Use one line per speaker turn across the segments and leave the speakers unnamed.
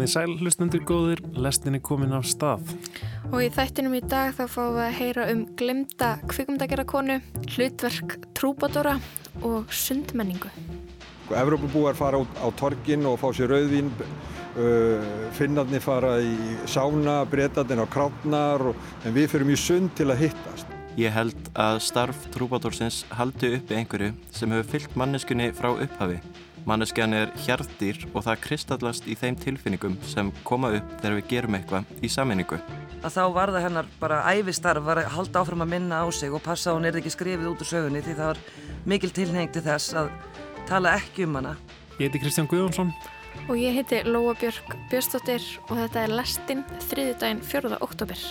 Komið sæl hlustendur góðir, lestin er komin af stað.
Og í þættinum í dag þá fáum við að heyra um glemda kvikumdagerakonu, hlutverk trúbadóra og sundmenningu.
Evrópabúar fara á torgin og fá sér rauðvín, uh, finnarnir fara í sána, breytarnir á krátnar, en við fyrum í sund til að hittast.
Ég held að starf trúbadórsins haldi uppi einhverju sem hefur fyllt manneskunni frá upphafi. Manneskjan er hjartdýr og það kristallast í þeim tilfinningum sem koma upp þegar við gerum eitthvað í sammenningu.
Að þá var það hennar bara æfistarf var að halda áfram að minna á sig og passa að hún er ekki skrifið út úr sögunni því það var mikil tilheng til þess að tala ekki um hana.
Ég heiti Kristján Guðjónsson.
Og ég heiti Lóa Björg Björnstóttir og þetta er lestinn þriðjudaginn 4. oktober.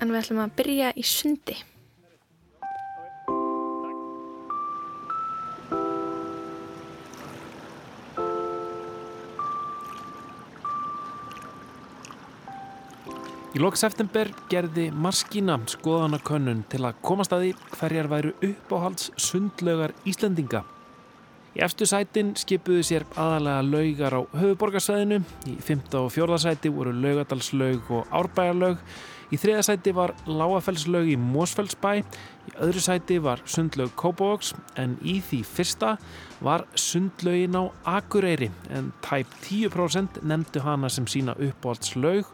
En við ætlum að byrja í sundi.
Í lok september gerði Marskína skoðanakönnun til að komast að því hverjar væru uppáhalds sundlaugar Íslendinga. Í efstu sætin skipuðu sér aðalega laugar á höfuborgarsæðinu, í 5. og 4. sæti voru laugadalslaug og árbæjarlaug, í 3. sæti var lágafellslaug í Mósfellsbæ, í öðru sæti var sundlaug Kópavóks en í því fyrsta var sundlaugin á Akureyri en tæp 10% nefndu hana sem sína uppáhaldslaug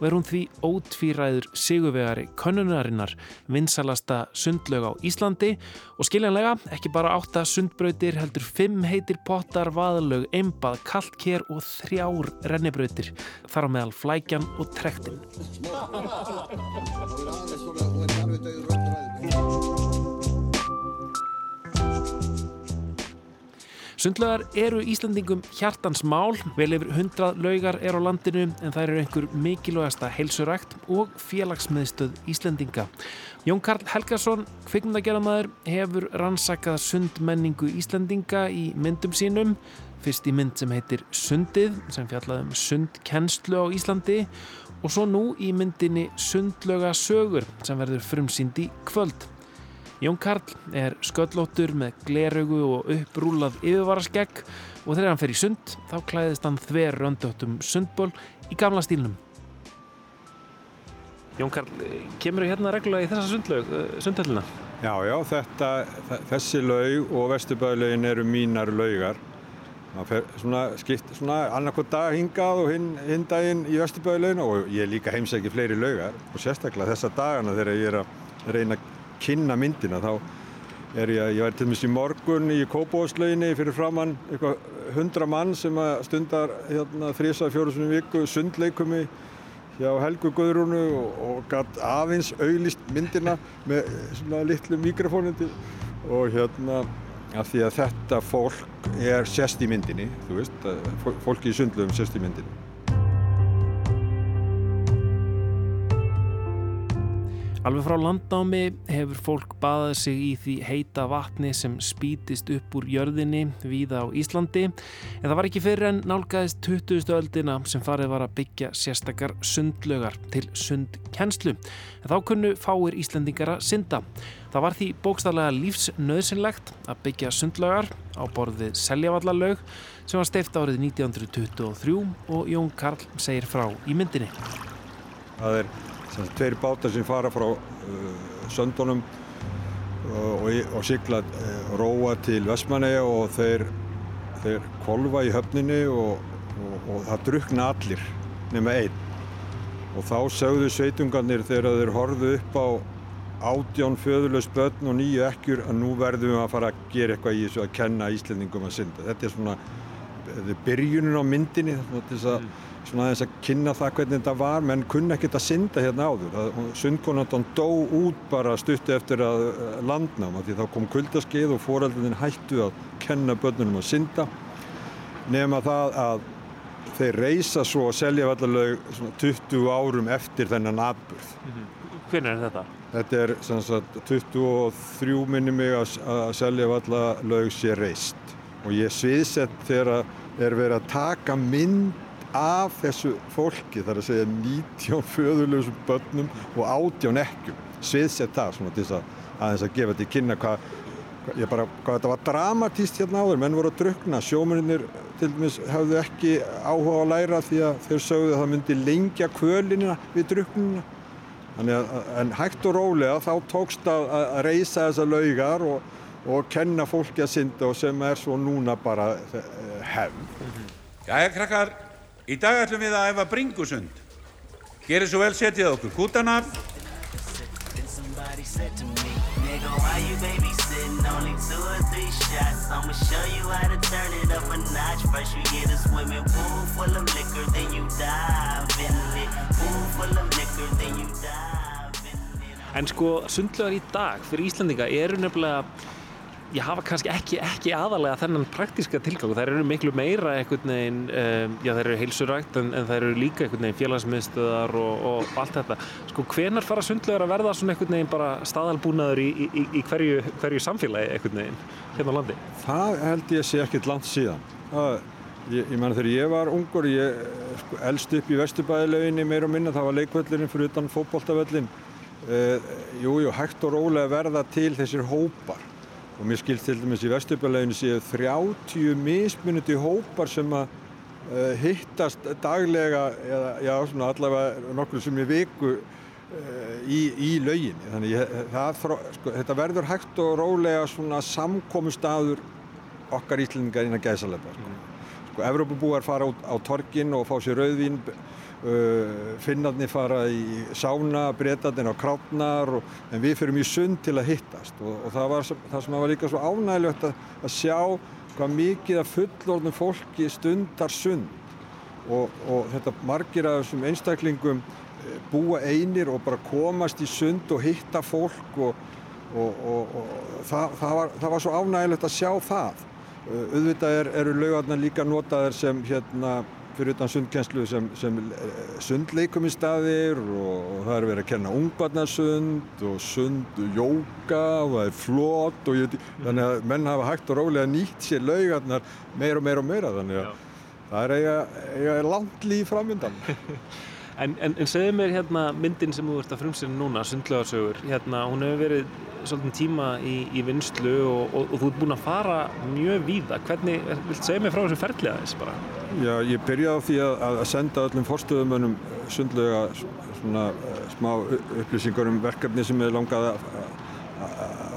og er hún því ótvíræður sigurvegari könnunarinnar vinsalasta sundlaug á Íslandi og skiljanlega ekki bara átta sundbrautir heldur fimm heitir pottar, vaðlaug, eimbað, kaltkér og þrjár rennibrautir þar á meðal flækjan og trektin. Sundlögar eru Íslandingum hjartans mál, vel yfir hundrað laugar er á landinu en það eru einhver mikilvægasta heilsurækt og félagsmiðstöð Íslandinga. Jón Karl Helgarsson, kvikmyndagerðamæður, hefur rannsakað sundmenningu Íslandinga í myndum sínum. Fyrst í mynd sem heitir Sundið, sem fjallaðum sundkennslu á Íslandi og svo nú í myndinni Sundlöga sögur sem verður frumsýnd í kvöld. Jón Karl er sköllóttur með gleraugu og upprúlað yfirvaraskegg og þegar hann fer í sund þá klæðist hann þver röndöttum sundból í gamla stílnum. Jón Karl, kemur þau hérna reglulega í þessa sundlaug, sundhöllina?
Já, já, þetta, þessi laug og vesturbæðlaugin eru mínar laugar. Fer svona skipt svona annarkot dag hingað og hinn, hinn daginn í vesturbæðlaugin og ég líka heimsæki fleiri laugar og sérstaklega þessa dagana þegar ég er að reyna að kynna myndina þá er ég, ég væri til dæmis í morgun í Kópavóðslauginni fyrir framann eitthvað hundra mann sem stundar hérna, þrísað fjórusunum viku sundleikumi hjá Helgu Guðrúnu og, og gætt aðeins auðlist myndina með svona litlu mikrofónindi og hérna af því að þetta fólk er sérst í myndinni, þú veist, fólki í sundlegum sérst í myndinni.
Alveg frá landnámi hefur fólk baðað sig í því heita vatni sem spítist upp úr jörðinni víða á Íslandi en það var ekki fyrir en nálgæðist 20. öldina sem farið var að byggja sérstakar sundlögar til sundkennslu en þá kunnu fáir Íslandingar að synda. Það var því bókstaflega lífsnöðsynlegt að byggja sundlögar á borðið Seljavallalög sem var steift árið 1923 og Jón Karl segir frá í myndinni.
Það er tveir bátar sem fara frá uh, söndunum og, og sigla uh, róa til Vestmanneia og þeir, þeir kolva í höfninni og, og, og það drukna allir nema einn og þá sögðu sveitungarnir þegar þeir horfðu upp á átján föðulegs börn og nýju ekkjur að nú verðum við að fara að gera eitthvað í þessu að kenna Íslandingum að synda. Þetta er svona, þetta er byrjunin á myndinni, þess að svona aðeins að kynna það hvernig þetta var. Menn kunna ekkert að synda hérna áður. Sundkonandan dó út bara stuttu eftir að landnáma því þá kom kuldaskeið og foreldrinin hættu að kenna börnunum að synda. Nema það að þeir reysa svo að selja vallarlaug 20 árum eftir þennan atbyrð mm
-hmm. Hvernig er þetta?
Þetta er sagt, 23 minni mig að, að selja vallarlaug sé reist. Og ég sviðsett þegar er verið að taka mynd af þessu fólki þar að segja 19 föðurlösum börnum og 18 ekkjum sviðsett það svona til að aðeins að gefa þetta í kynna hvað ég bara, hvað þetta var dramatíst hérna áður, menn voru að drukna, sjómurinnir til dæmis hefðu ekki áhuga að læra því að þeir sögðu að það myndi lengja kvölinina við druknina. Þannig að, en hægt og rólega þá tókst að, að reysa þessa laugar og, og kenna fólki að synda og sem er svo núna bara hefn.
Jæja krakkar, í dag ætlum við að æfa bringusund. Gerið svo vel setið okkur kútana. I'ma show you how to turn it up a notch. First you get a swimming pool full of liquor, then you dive in it. Pool full of liquor, then you dive in it. En sko, sundlegar í dag fyrir Íslandinga eru nefnilega ég hafa kannski ekki, ekki aðalega þennan praktíska tilgang. Það eru miklu meira einhvern veginn um, já það eru heilsurækt en, en það eru líka einhvern veginn félagsmiðstöðar og, og allt þetta. Sko hvenar fara sundlegar að verða svona einhvern veginn bara staðalbúnaður í, í, í hverju, hverju samfélagi einhvern veginn hérna á landi?
Það held ég sé ekkert langt síðan. Það, ég, ég menna þegar ég var ungur ég sko, elst upp í Vesturbæðilauginni meir og minna, það var leikvöllurinn fyrir utan fótbóltavöllin uh, Jújú, hægt og rólega verða til þessir hópar og mér skilst til dæmis í Vesturbjörnleginu séu 30 mismunandi hópar sem að uh, hittast daglega eða já, svona allavega nokkur sem er viku uh, í, í laugin þannig ég, það, sko, þetta verður hægt og rólega svona samkomi staður okkar íslendingar innan gæðsalega sko. Sko, Evrópabúar fara út á torgin og fá sér rauðvín Uh, finnarnir fara í sána, breytarnir á krátnar og, en við fyrum í sund til að hittast. Og, og það var það sem var líka svo ánægilegt að, að sjá hvað mikið af fullorðnum fólki stundar sund. Og, og þetta margir af þessum einstaklingum eh, búa einir og bara komast í sund og hitta fólk og það, það, var, það var svo ánægilegt að sjá það auðvitað er, eru laugarnar líka notaðir sem hérna fyrir utan sundkenslu sem, sem eh, sundleikumistaðir og, og það er verið að kenna ungbarnarsund og sundjóka og það er flott og ég, þannig að menn hafa hægt og rólega nýtt sér laugarnar meira og meira og meira þannig að Já. það er eiga, eiga langt líf framöndan
En, en, en segðu mér hérna myndin sem þú ert að frumsýna núna, Sundlögarsögur, hérna hún hefur verið svolítið tíma í, í vinslu og, og, og þú ert búin að fara mjög víða. Hvernig, vilt segja mér frá þessu ferðlega þess bara?
Já, ég byrjaði á því að, að senda öllum fórstöðumönnum Sundlöga svona uh, smá upplýsingar um verkefni sem ég langaði að,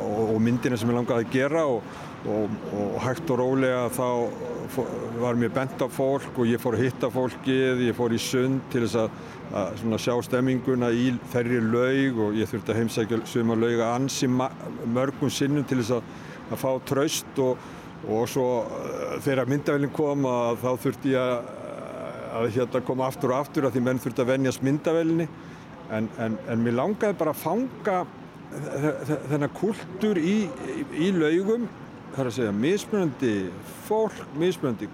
og, og myndina sem ég langaði að gera og hægt og rólega þá var mér bent af fólk og ég fór að hitta fólkið, ég fór í sund til þess að að sjá stemminguna í þerri laug og ég þurfti að heimsækja suma lauga ansi mörgum sinnum til þess að, að fá tröst og, og svo uh, þegar myndavælinn kom að þá þurfti ég að, að hérna koma aftur og aftur að því menn þurfti að venjast myndavælinni en, en, en mér langaði bara að fanga þennan kultur í, í, í laugum. Þar að segja mismunandi fólk, mismunandi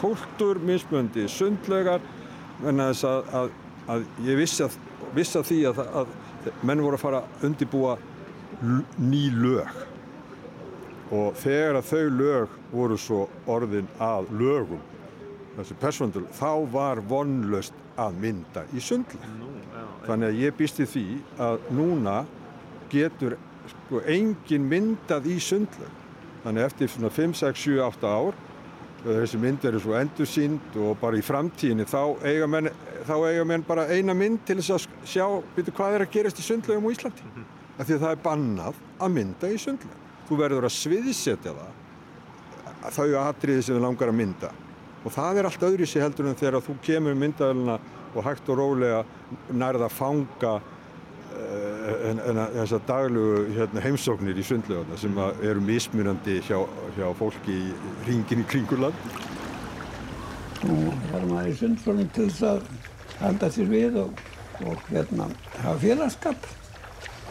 kultur, mismunandi sundlaugar en að þess að að ég vissi að, vissi að því að, að menn voru að fara að undibúa ný lög. Og þegar að þau lög voru svo orðin að lögum þessi persóndul, þá var vonlöst að mynda í sundleg þannig að ég býst í því að núna getur sko engin myndað í sundleg þannig eftir svona 5, 6, 7, 8 ár þessi mynd verður svo endursýnd og bara í framtíðinni þá eiga menn, þá eiga menn bara eina mynd til þess að sjá byrju, hvað er að gerast í sundlegum á Íslandi mm -hmm. af því að það er bannað að mynda í sundlegum þú verður að sviðsetja það þau aðtriði sem við langar að mynda og það er allt öðru sér heldur en þegar þú kemur myndaðalina og hægt og rólega nærða að fanga en, en þessar daglugu hérna, heimsóknir í sundleguna sem eru mismunandi hjá, hjá fólki í ringin í kringurland.
Nú er maður í sundfólum til þess að halda sér við og, og hérna hafa félagskap.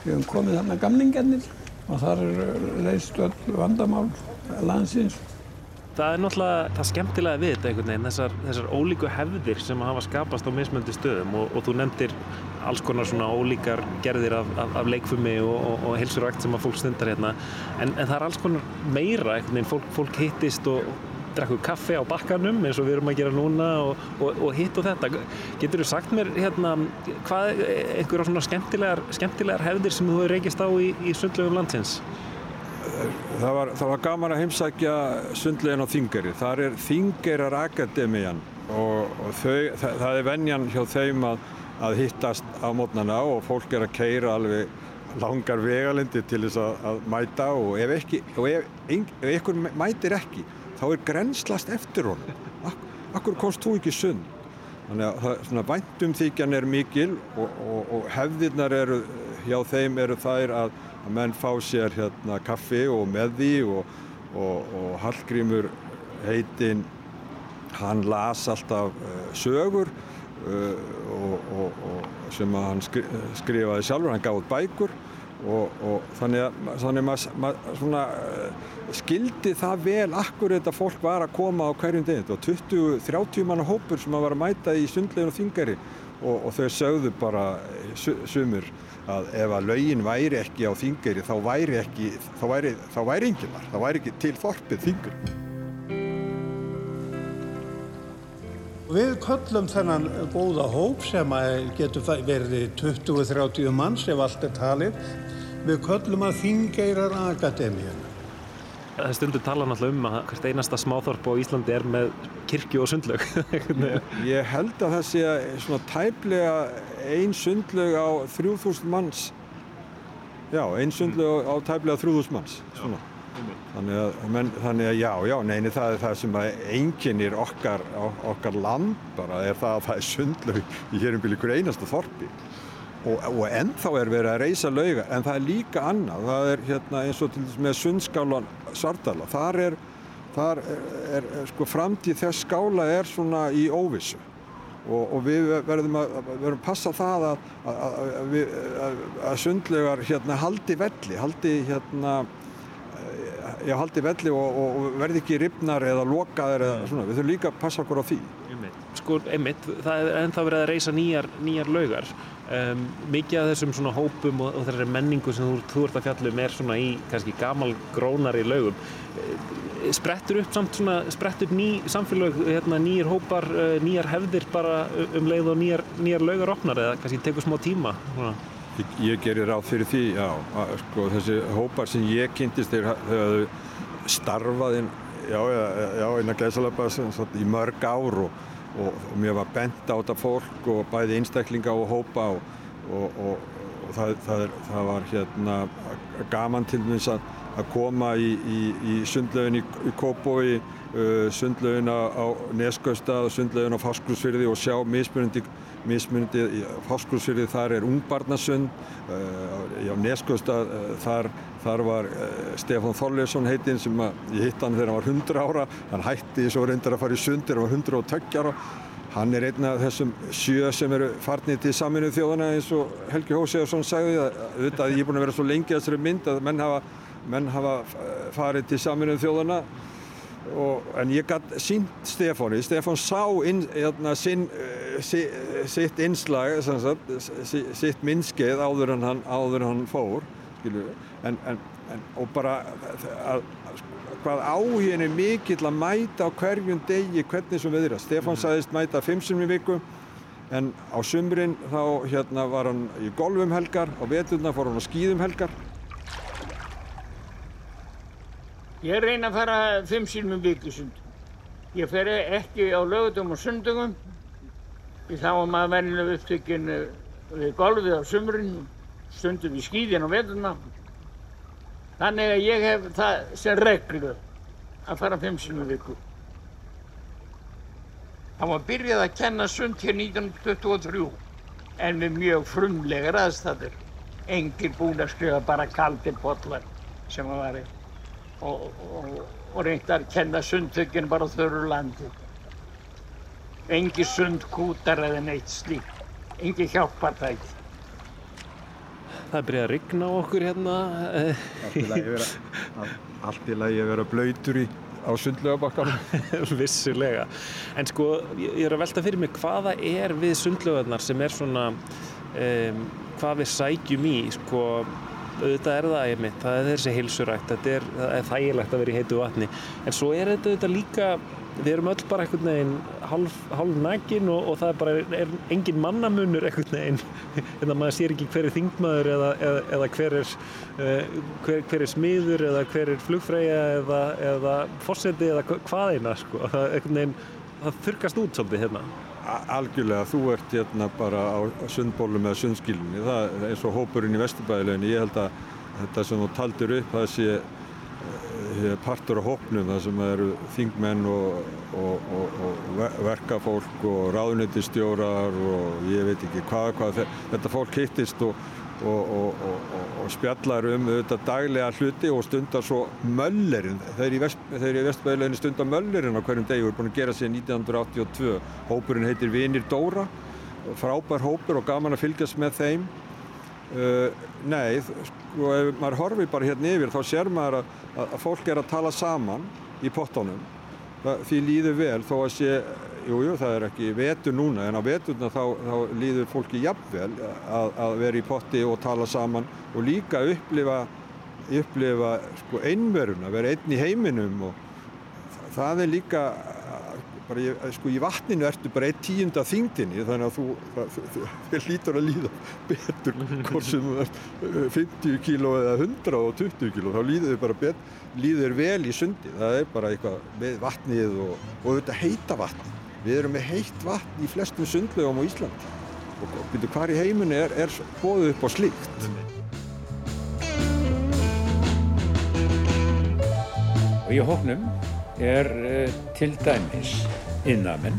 Við hefum komið þarna gamlingennir og þar er leist öll vandamál landsins
það er náttúrulega það skemmtilega við þetta einhvern veginn þessar, þessar ólíku hefðir sem hafa skapast á mismöndi stöðum og, og þú nefndir alls konar svona ólíkar gerðir af, af, af leikfumi og, og, og helsurækt sem að fólk stundar hérna en, en það er alls konar meira einhvern veginn, fólk, fólk hittist og drakku kaffe á bakkanum eins og við erum að gera núna og hitt og þetta getur þú sagt mér hérna hvað einhverja svona skemmtilegar, skemmtilegar hefðir sem þú hefur reykist á í, í sundlegum landsins?
það var, það var gaman að heimsækja sundlegin á Þingari. Þar er Þingerar Akademian og, og þau, það, það er venjan hjá þeim að, að hittast á mótnana og fólk er að keira alveg langar vegalindi til þess að, að mæta og ef, ekki, og ef, ef einhver mætir ekki þá er grenslast eftir honum. Ak, akkur komst þú ekki sund? Þannig að væntumþykjan er mikil og, og, og hefðirnar eru, hjá þeim eru þær að, að menn fá sér hérna kaffi og með því og, og Hallgrímur heitinn, hann las alltaf uh, sögur uh, sem hann skri, skrifaði sjálfur, hann gaf út bækur og þannig að, þannig að maður mað, svona uh, skildi það vel akkur þetta fólk var að koma á hverjum. Þetta var 20-30 manna hópur sem að var að mæta í sundlegin og þingari og, og þau sögðu bara sumur að ef að laugin væri ekki á þingari þá væri ekki, þá væri, þá væri enginn þar, þá væri ekki til þorpið þingur.
Við köllum þennan góða hóp sem getur verið 20-30 manns ef allt er talið. Við köllum að Þingeirar Akademíuna.
Það stundur tala náttúrulega um að hvert einasta smáþorp á Íslandi er með kirkju og sundlaug.
Ég held að það sé svona tæplega ein sundlaug á 3000 manns. Já, ein sundlaug á tæplega 3000 manns. Svona. Þannig að, menn, þannig að já, já, neini það er það sem einkennir okkar, okkar land bara er það að það er sundlaug í hérum byrju ykkur einasta þorpi. Og, og ennþá er verið að reysa lauga en það er líka annað, það er hérna eins og til dæmis með sundskálan Svardala, þar er, þar er, er, er sko framtíð þess skála er svona í óvissu. Og, og við verðum að, verðum að passa það að, að, að sundlaugar hérna haldi velli, haldi hérna já, haldi velli og, og verði ekki ripnar eða lokaðir eða svona, við þurfum líka að passa okkur á því.
Sko, einmitt, það er ennþá verið að reysa nýjar, nýjar laugar. Um, mikið af þessum svona hópum og, og þessari menningu sem þú, þú ert að fjallum er svona í kannski gamal grónari laugum. Sprettur upp samt svona, sprettur upp ný samfélag, hérna, nýjar hópar, nýjar hefðir bara um leið og nýjar, nýjar laugar opnar eða kannski tekur smá tíma? Svona.
Ég, ég gerir ráð fyrir því, já, að, sko, þessi hópar sem ég kynntist þegar þau starfaði já, já, innan gæsalöpa í mörg ár og, og, og mér var bent á þetta fólk og bæði einstaklinga og hópa og, og það, það, er, það var hérna gaman til þess að, að koma í, í, í sundlaugin í, í Kópói, uh, sundlaugin á Neskausta og sundlaugin á Farsklúsfyrði og sjá mismunandi mismunandi í Fáskursfyrði þar er ungbarnasund uh, á Neskustad uh, þar, þar var uh, Stefán Þorleifsson heitinn sem að, ég hitt hann þegar hann var 100 ára hann hætti svo reyndar að fara í sund þegar hann var 120 ára. Hann er einn af þessum sjö sem eru farnið til saminuð þjóðana eins og Helgi Hósegarsson sagði að, að ég er búin að vera svo lengi að þessari mynd að menn hafa, menn hafa farið til saminuð þjóðana Og, en ég gæti sínt Stefáni, Stefán sá inn, hérna, sin, si, sitt innslag, sagt, si, sitt minnskeið áður en hann, áður en hann fór, en, en, en, og bara að, hvað áhugin er mikill að mæta á hverjum degi hvernig sem viðra. Stefán mm. sagðist mæta fimm sem í viku, en á sumrin þá hérna, var hann í golfum helgar, á veturna fór hann á skýðum helgar.
Ég reyna að fara fimm sínum um vikisund. Ég fer ekki á lögutum og sundugum. Þá er maður vennilega upptökinn við golfið á sumrun, stundum í skýðin á veturna. Þannig að ég hef það sem reglu að fara fimm sínum um viku. Það var byrjað að kenna sund hér 1923 en með mjög frumlegar aðstæður. Engir búin að skrifa bara kaldir botlar sem að var einn og, og, og reyndar að kenna sundtökinn bara á þörru landi. Engi sundkútar eða neitt slíkt. Engi hjálpartæki.
Það er byrjað að rigna okkur hérna.
Allt í lagi að vera blöytur í á sundlögabakkanum.
Vissulega. En sko, ég er að velta fyrir mig hvaða er við sundlögarnar sem er svona, um, hvað við sækjum í, sko, auðvitað er það einmitt, það er þessi heilsurækt, þetta er, er þægilegt að vera í heitu vatni, en svo er þetta auðvitað líka við erum öll bara einhvern veginn hálf, hálf nægin og, og það er bara er engin mannamunur einhvern veginn. En maður sér ekki hver er þingmaður eða, eða, eða hver, er, uh, hver, hver er smiður eða hver er flugfræja eða, eða fórseti eða hvað eina sko. það, veginn, það þurkast út svolítið hérna
Algjörlega, þú ert hérna bara á sundbólum eða sundskilunni, það er eins og hópurinn í Vesturbæðileginni, ég held að þetta sem þú taldir upp, það sé Eh, partur á hópnum þar sem eru þingmenn og, og, og, og verkafólk og ráðnöttistjórar og ég veit ekki hvað, hvað þetta fólk hittist og spjallar um auðvitað daglega hluti og stundar svo möllerinn, þeir í Vestbæðileginu stundar möllerinn á hverjum degi, við erum búin að gera sér 1982, hópurinn heitir Vinir Dóra, frábær hópur og gaman að fylgjast með þeim. Uh, nei, sko ef maður horfi bara hérna yfir þá sér maður að, að, fólk er að tala saman í pottónum því líður vel þó að sé, jújú jú, það er ekki vetur núna en á veturna þá, þá líður fólki jafnvel að, að vera í potti og tala saman og líka upplifa, upplifa sko einveruna, vera einn í heiminum og það er líka bara sko í vatninu ertu bara eitt tíunda þingdini þannig að þú, það, þið hlýtur að líða betur hvort sem þú ert 50 kíló eða 120 kíló þá líður þið bara betur, líður vel í sundi það er bara eitthvað með vatnið og, og þetta heita vatn við erum með heitt vatn í flestum sundlegum á Íslandi og byrju hvar í heiminu er, er bóðið upp á slíkt
og í hóknum er uh, til dæmis innamenn,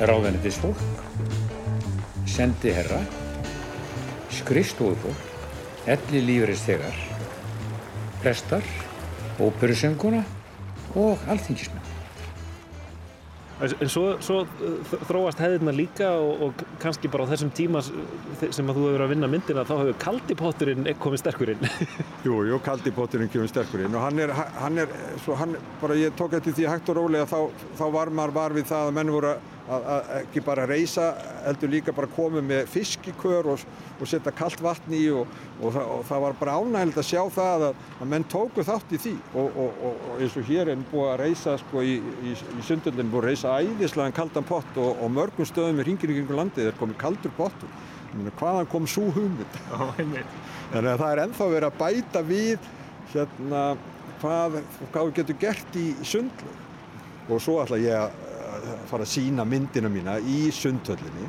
ráðanitisfólk, sendiherra, skrifstofufólk, elli lífeyristegar, prestar, óperusönguna og alþingismenn.
En svo, svo uh, þróast hefðirna líka og, og kannski bara á þessum tíma sem að þú hefur að vinna myndina þá hefur kaldipotturinn komið sterkurinn.
Jú, jú, kaldipotturinn komið sterkurinn og hann er, hann er, svo hann, bara ég tók eftir því hægt og rólega þá, þá var maður var við það að menn voru að að, ekki bara reysa, heldur líka bara komið með fiskikör og, og setja kallt vatn í og, og, það, og það var bara ánægild að sjá það að, að menn tóku þátt í því og eins og hér er búið að reysa sko í, í, í sundöldin búið að reysa æðislegan kaldan pott og mörgum stöðum í ringin ykkur landið er komið kaldur pottur. Hvaðan kom svo hugmynd? Þannig að það er enþá verið að bæta við hérna hvað, hvað við getum gert í sundlu og svo ætla ég að fara að sína myndina mína í sundhöllinni.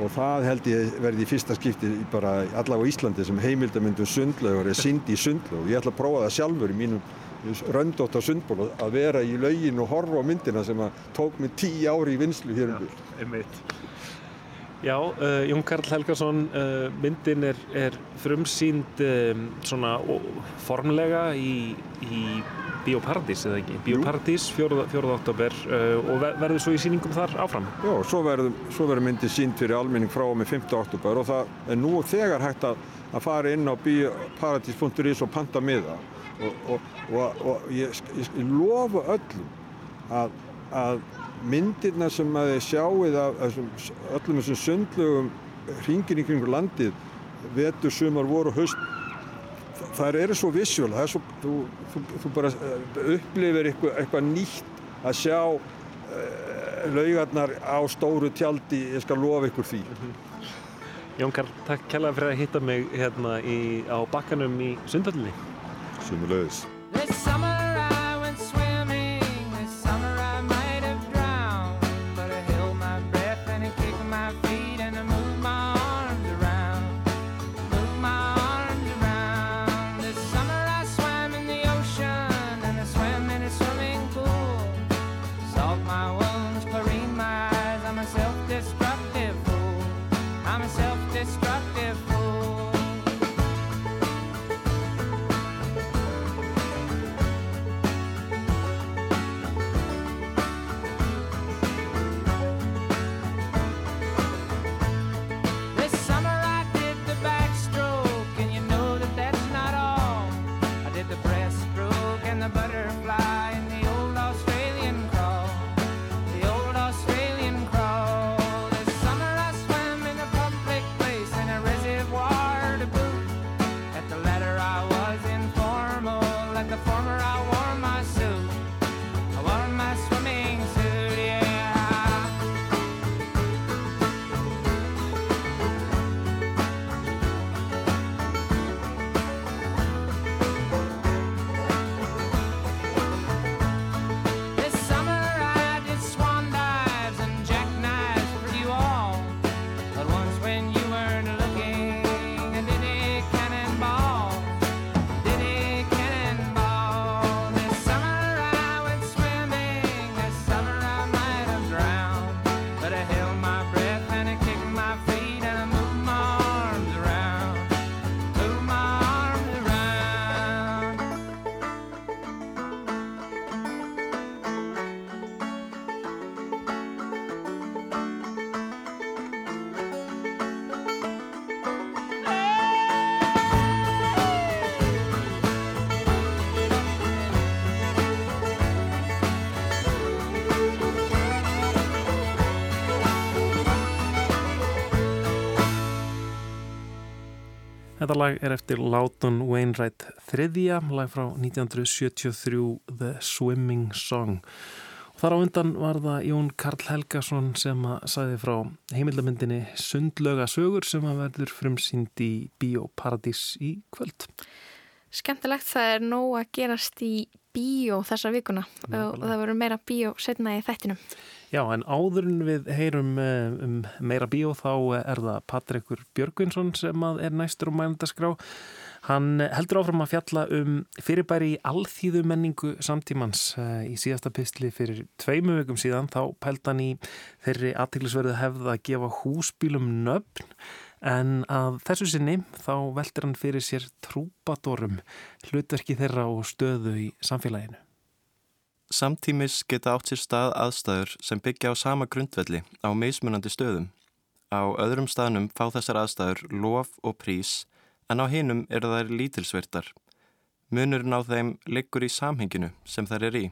Og það held ég verði í fyrsta skipti bara allavega í Íslandi sem heimildamindum sundlaugur er synd í sundlaug. Og ég ætla að prófa það sjálfur í mínum röndótt á sundból að vera í laugin og horfa á myndina sem að tók mig tíu ári í vinslu hér um
byrj. Já, uh, Jón Karl Helgarsson, uh, myndin er, er frumsýnd um, svona formlega í, í Bíóparadís eða ekki? Bíóparadís, 4. oktober uh, og verður svo í síningum þar áfram?
Já, svo verður, svo verður myndið sínt fyrir almenning frá og með 5. oktober og það er nú og þegar hægt að, að fara inn á bíóparadís.is og panta miða og, og, og, og ég, ég, ég lofa öllum að, að myndirna sem að þið sjáuð af öllum þessum sundlögum hringin í kringur landið vetur, sumar, voru, haust það eru svo vissjól þú, þú, þú bara eh, upplifir eitthvað, eitthvað nýtt að sjá uh, laugarnar á stóru tjaldi ég skal lofa ykkur því.
Jón Karl, takk kærlega fyrir að hitta mig hérna í, á bakkanum í Sundhöllinni.
Sumulegis
Þetta lag er eftir Lawton Wainwright þriðja, lag frá 1973 The Swimming Song. Og þar á undan var það Jón Karl Helgason sem að sæði frá heimildamindinni Sundlöga sögur sem að verður frumsýnd í Bíóparadís í kvöld.
Skemmtilegt það er nóg að gerast í bíó þessa vikuna Nákvæmlega. og það verður meira bíó setna í þættinum.
Já, en áðurinn við heyrum eh, um meira bíó þá er það Patrikur Björgvinsson sem er næstur um mælundaskrá. Hann heldur áfram að fjalla um fyrirbæri í alþýðu menningu samtímans eh, í síðasta pistli fyrir tveimu vikum síðan. Þá pælt hann í þeirri aðtiklisverðu hefð að gefa húsbílum nöfn en að þessu sinni þá veldur hann fyrir sér trúbadorum hlutverki þeirra og stöðu í samfélaginu.
Samtímis geta átt sér stað aðstæður sem byggja á sama grundvelli á meismunandi stöðum. Á öðrum staðnum fá þessar aðstæður lof og prís en á hinum eru þær lítilsvertar. Munurinn á þeim liggur í samhenginu sem þær er í.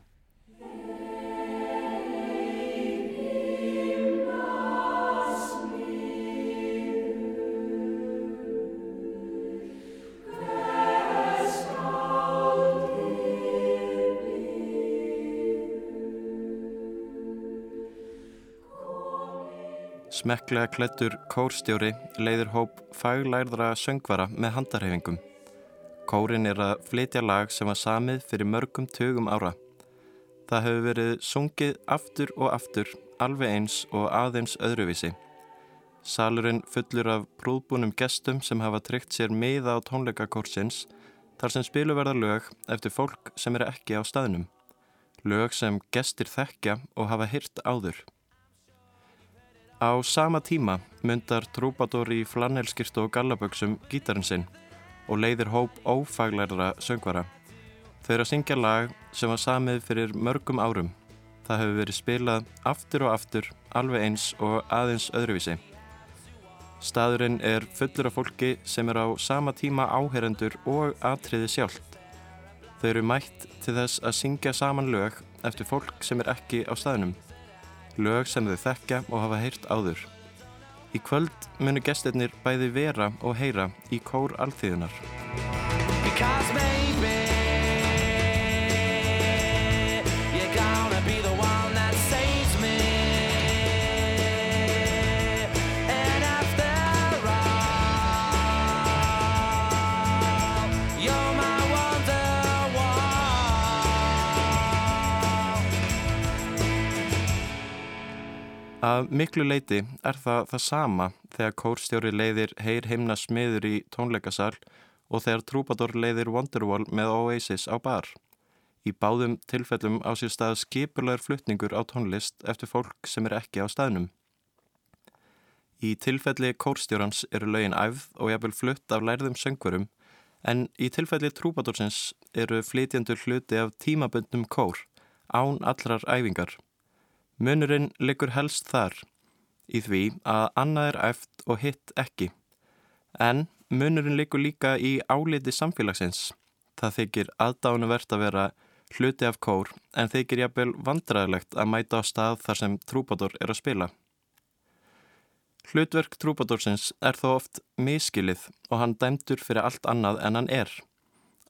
Smekklega klettur kórstjóri leiður hóp faglærðra söngvara með handarhefingum. Kórin er að flytja lag sem var samið fyrir mörgum tögum ára. Það hefur verið sungið aftur og aftur, alveg eins og aðeins öðruvísi. Salurinn fullur af brúðbúnum gestum sem hafa tryggt sér miða á tónleikakórsins þar sem spilu verða lög eftir fólk sem er ekki á staðnum. Lög sem gestir þekkja og hafa hyrt áður. Á sama tíma myndar trúbador í flanelskirtu og gallaböksum gítarinn sinn og leiðir hóp ófaglærðra söngvara. Þau eru að syngja lag sem var samið fyrir mörgum árum. Það hefur verið spilað aftur og aftur, alveg eins og aðeins öðruvísi. Staðurinn er fullur af fólki sem er á sama tíma áherendur og atriði sjálft. Þau eru mætt til þess að syngja saman lög eftir fólk sem er ekki á staðnum lög sem þau þekkja og hafa heyrt áður. Í kvöld munu gestirnir bæði vera og heyra í kór alþýðunar. Að miklu leiti er það það sama þegar kórstjóri leiðir Heyr heimna smiður í tónleikasal og þegar Trúbador leiðir Wonderwall með Oasis á bar. Í báðum tilfellum á sér stað skipulagur fluttningur á tónlist eftir fólk sem er ekki á staðnum. Í tilfelli kórstjórans eru lögin æfð og jafnvel flutt af lærðum söngverum en í tilfelli Trúbadorsins eru flytjandur hluti af tímaböndum kór án allrar æfingar. Munurinn liggur helst þar í því að annað er eft og hitt ekki. En munurinn liggur líka í áliti samfélagsins. Það þykir aðdánuvert að vera hluti af kór en þykir jafnvel vandræðilegt að mæta á stað þar sem trúbador er að spila. Hlutverk trúbadorsins er þó oft miskilið og hann dæmtur fyrir allt annað en hann er.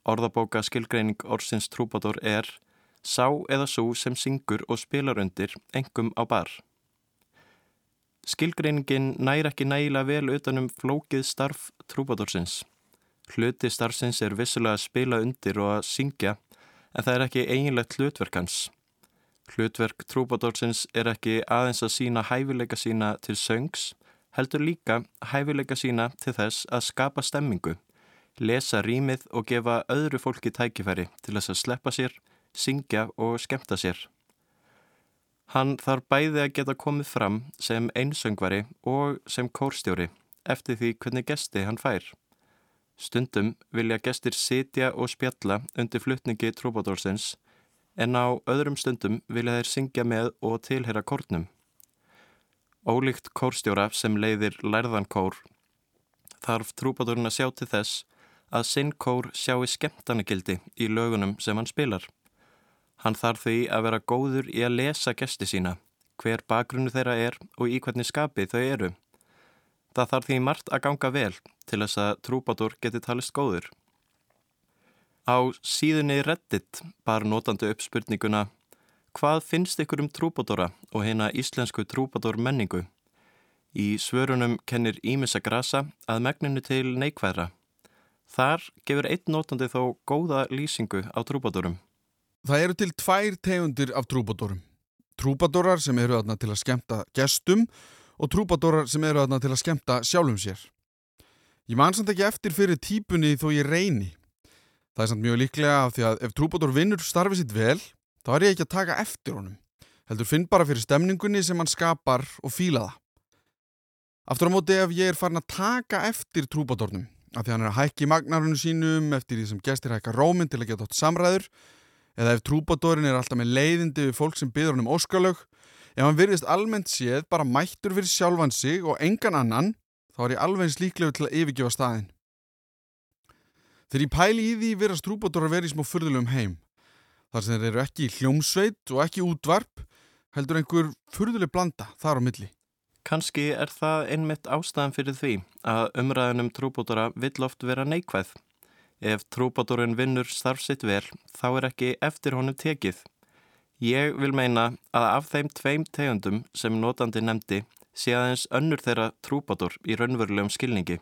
Orðabóka skilgreining orsins trúbador er sá eða svo sem syngur og spilar undir engum á bar. Skilgreiningin næri ekki nægilega vel utanum flókið starf trúbadórsins. Hluti starfsins er vissulega að spila undir og að syngja en það er ekki eiginlegt hlutverk hans. Hlutverk trúbadórsins er ekki aðeins að sína hæfileika sína til söngs, heldur líka hæfileika sína til þess að skapa stemmingu, lesa rýmið og gefa öðru fólki tækifæri til þess að sleppa sér syngja og skemta sér. Hann þarf bæði að geta komið fram sem einsöngvari og sem kórstjóri eftir því hvernig gesti hann fær. Stundum vilja gestir sitja og spjalla undir flutningi trúbadórsins en á öðrum stundum vilja þeir syngja með og tilhera kórnum. Ólíkt kórstjóra sem leiðir lærðan kór þarf trúbadórun að sjá til þess að sinn kór sjáu skemtanagildi í lögunum sem hann spilar. Hann þarf því að vera góður í að lesa gesti sína, hver bakgrunnu þeirra er og í hvernig skapi þau eru. Það þarf því margt að ganga vel til þess að trúbadur geti talist góður. Á síðunni Reddit bar notandi upp spurninguna Hvað finnst ykkur um trúbadora og hérna íslensku trúbador menningu? Í svörunum kennir Ímissa Grasa að megninu til neikvæðra. Þar gefur einn notandi þó góða lýsingu á trúbadorum.
Það eru til tvær tegundir af trúbadorum. Trúbadorar sem eru aðna til að skemta gestum og trúbadorar sem eru aðna til að skemta sjálfum sér. Ég man samt ekki eftir fyrir típunni þó ég reyni. Það er samt mjög líklega af því að ef trúbador vinnur starfið sitt vel, þá er ég ekki að taka eftir honum. Heldur finn bara fyrir stemningunni sem hann skapar og fíla það. Aftur á móti ef ég er farin að taka eftir trúbadornum, af því hann er að hækki magnarunum sínum eftir því sem gestir hækka róminn til að geta átt samræður, eða ef trúbadorin er alltaf með leiðindi við fólk sem byður hann um óskalög, ef hann virðist almennt séð bara mættur fyrir sjálfan sig og engan annan, þá er ég alveg eins líklegu til að yfirgefa staðin. Þegar ég pæli í því virðast trúbadórar verið í smá fyrðulegum heim. Þar sem þeir eru ekki hljómsveit og ekki útvarp, heldur einhver fyrðuleg blanda þar á milli.
Kanski er það einmitt ástæðan fyrir því að umræðinum trúbadóra vill oft vera neikvæð. Ef trúbadórin vinnur starfsitt vel, þá er ekki eftir honum tekið. Ég vil meina að af þeim tveim tegundum sem notandi nefndi sé aðeins önnur þeirra trúbadór í raunverulegum skilningi.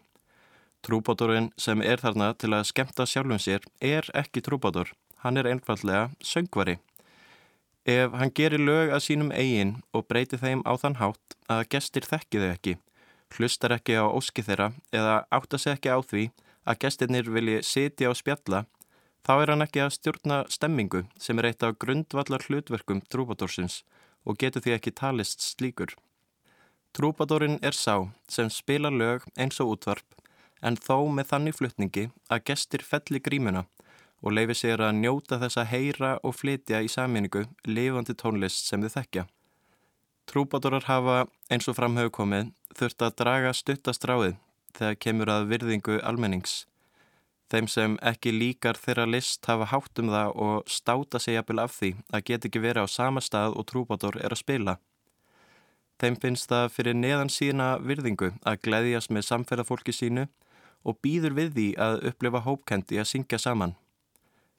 Trúbadórin sem er þarna til að skemta sjálfum sér er ekki trúbadór, hann er einfallega söngvari. Ef hann gerir lög að sínum eigin og breytir þeim á þann hátt að gestir þekki þau ekki, hlustar ekki á óski þeirra eða átta sig ekki á því að gestirnir vilji sitja og spjalla, þá er hann ekki að stjórna stemmingu sem er eitt af grundvallar hlutverkum trúbadórsins og getur því ekki talist slíkur. Trúbadórin er sá sem spila lög eins og útvarp en þó með þannig flutningi að gestir felli grímuna og leifi sér að njóta þess að heyra og flytja í saminningu lifandi tónlist sem þið þekkja. Trúbadórar hafa eins og framhau komið þurft að draga stuttastráið þegar kemur að virðingu almennings. Þeim sem ekki líkar þeirra list hafa hátt um það og státa sig jafnvel af því að get ekki verið á sama stað og trúbadór er að spila. Þeim finnst það fyrir neðan sína virðingu að gleyðjast með samferðafólki sínu og býður við því að upplifa hópkendi að syngja saman.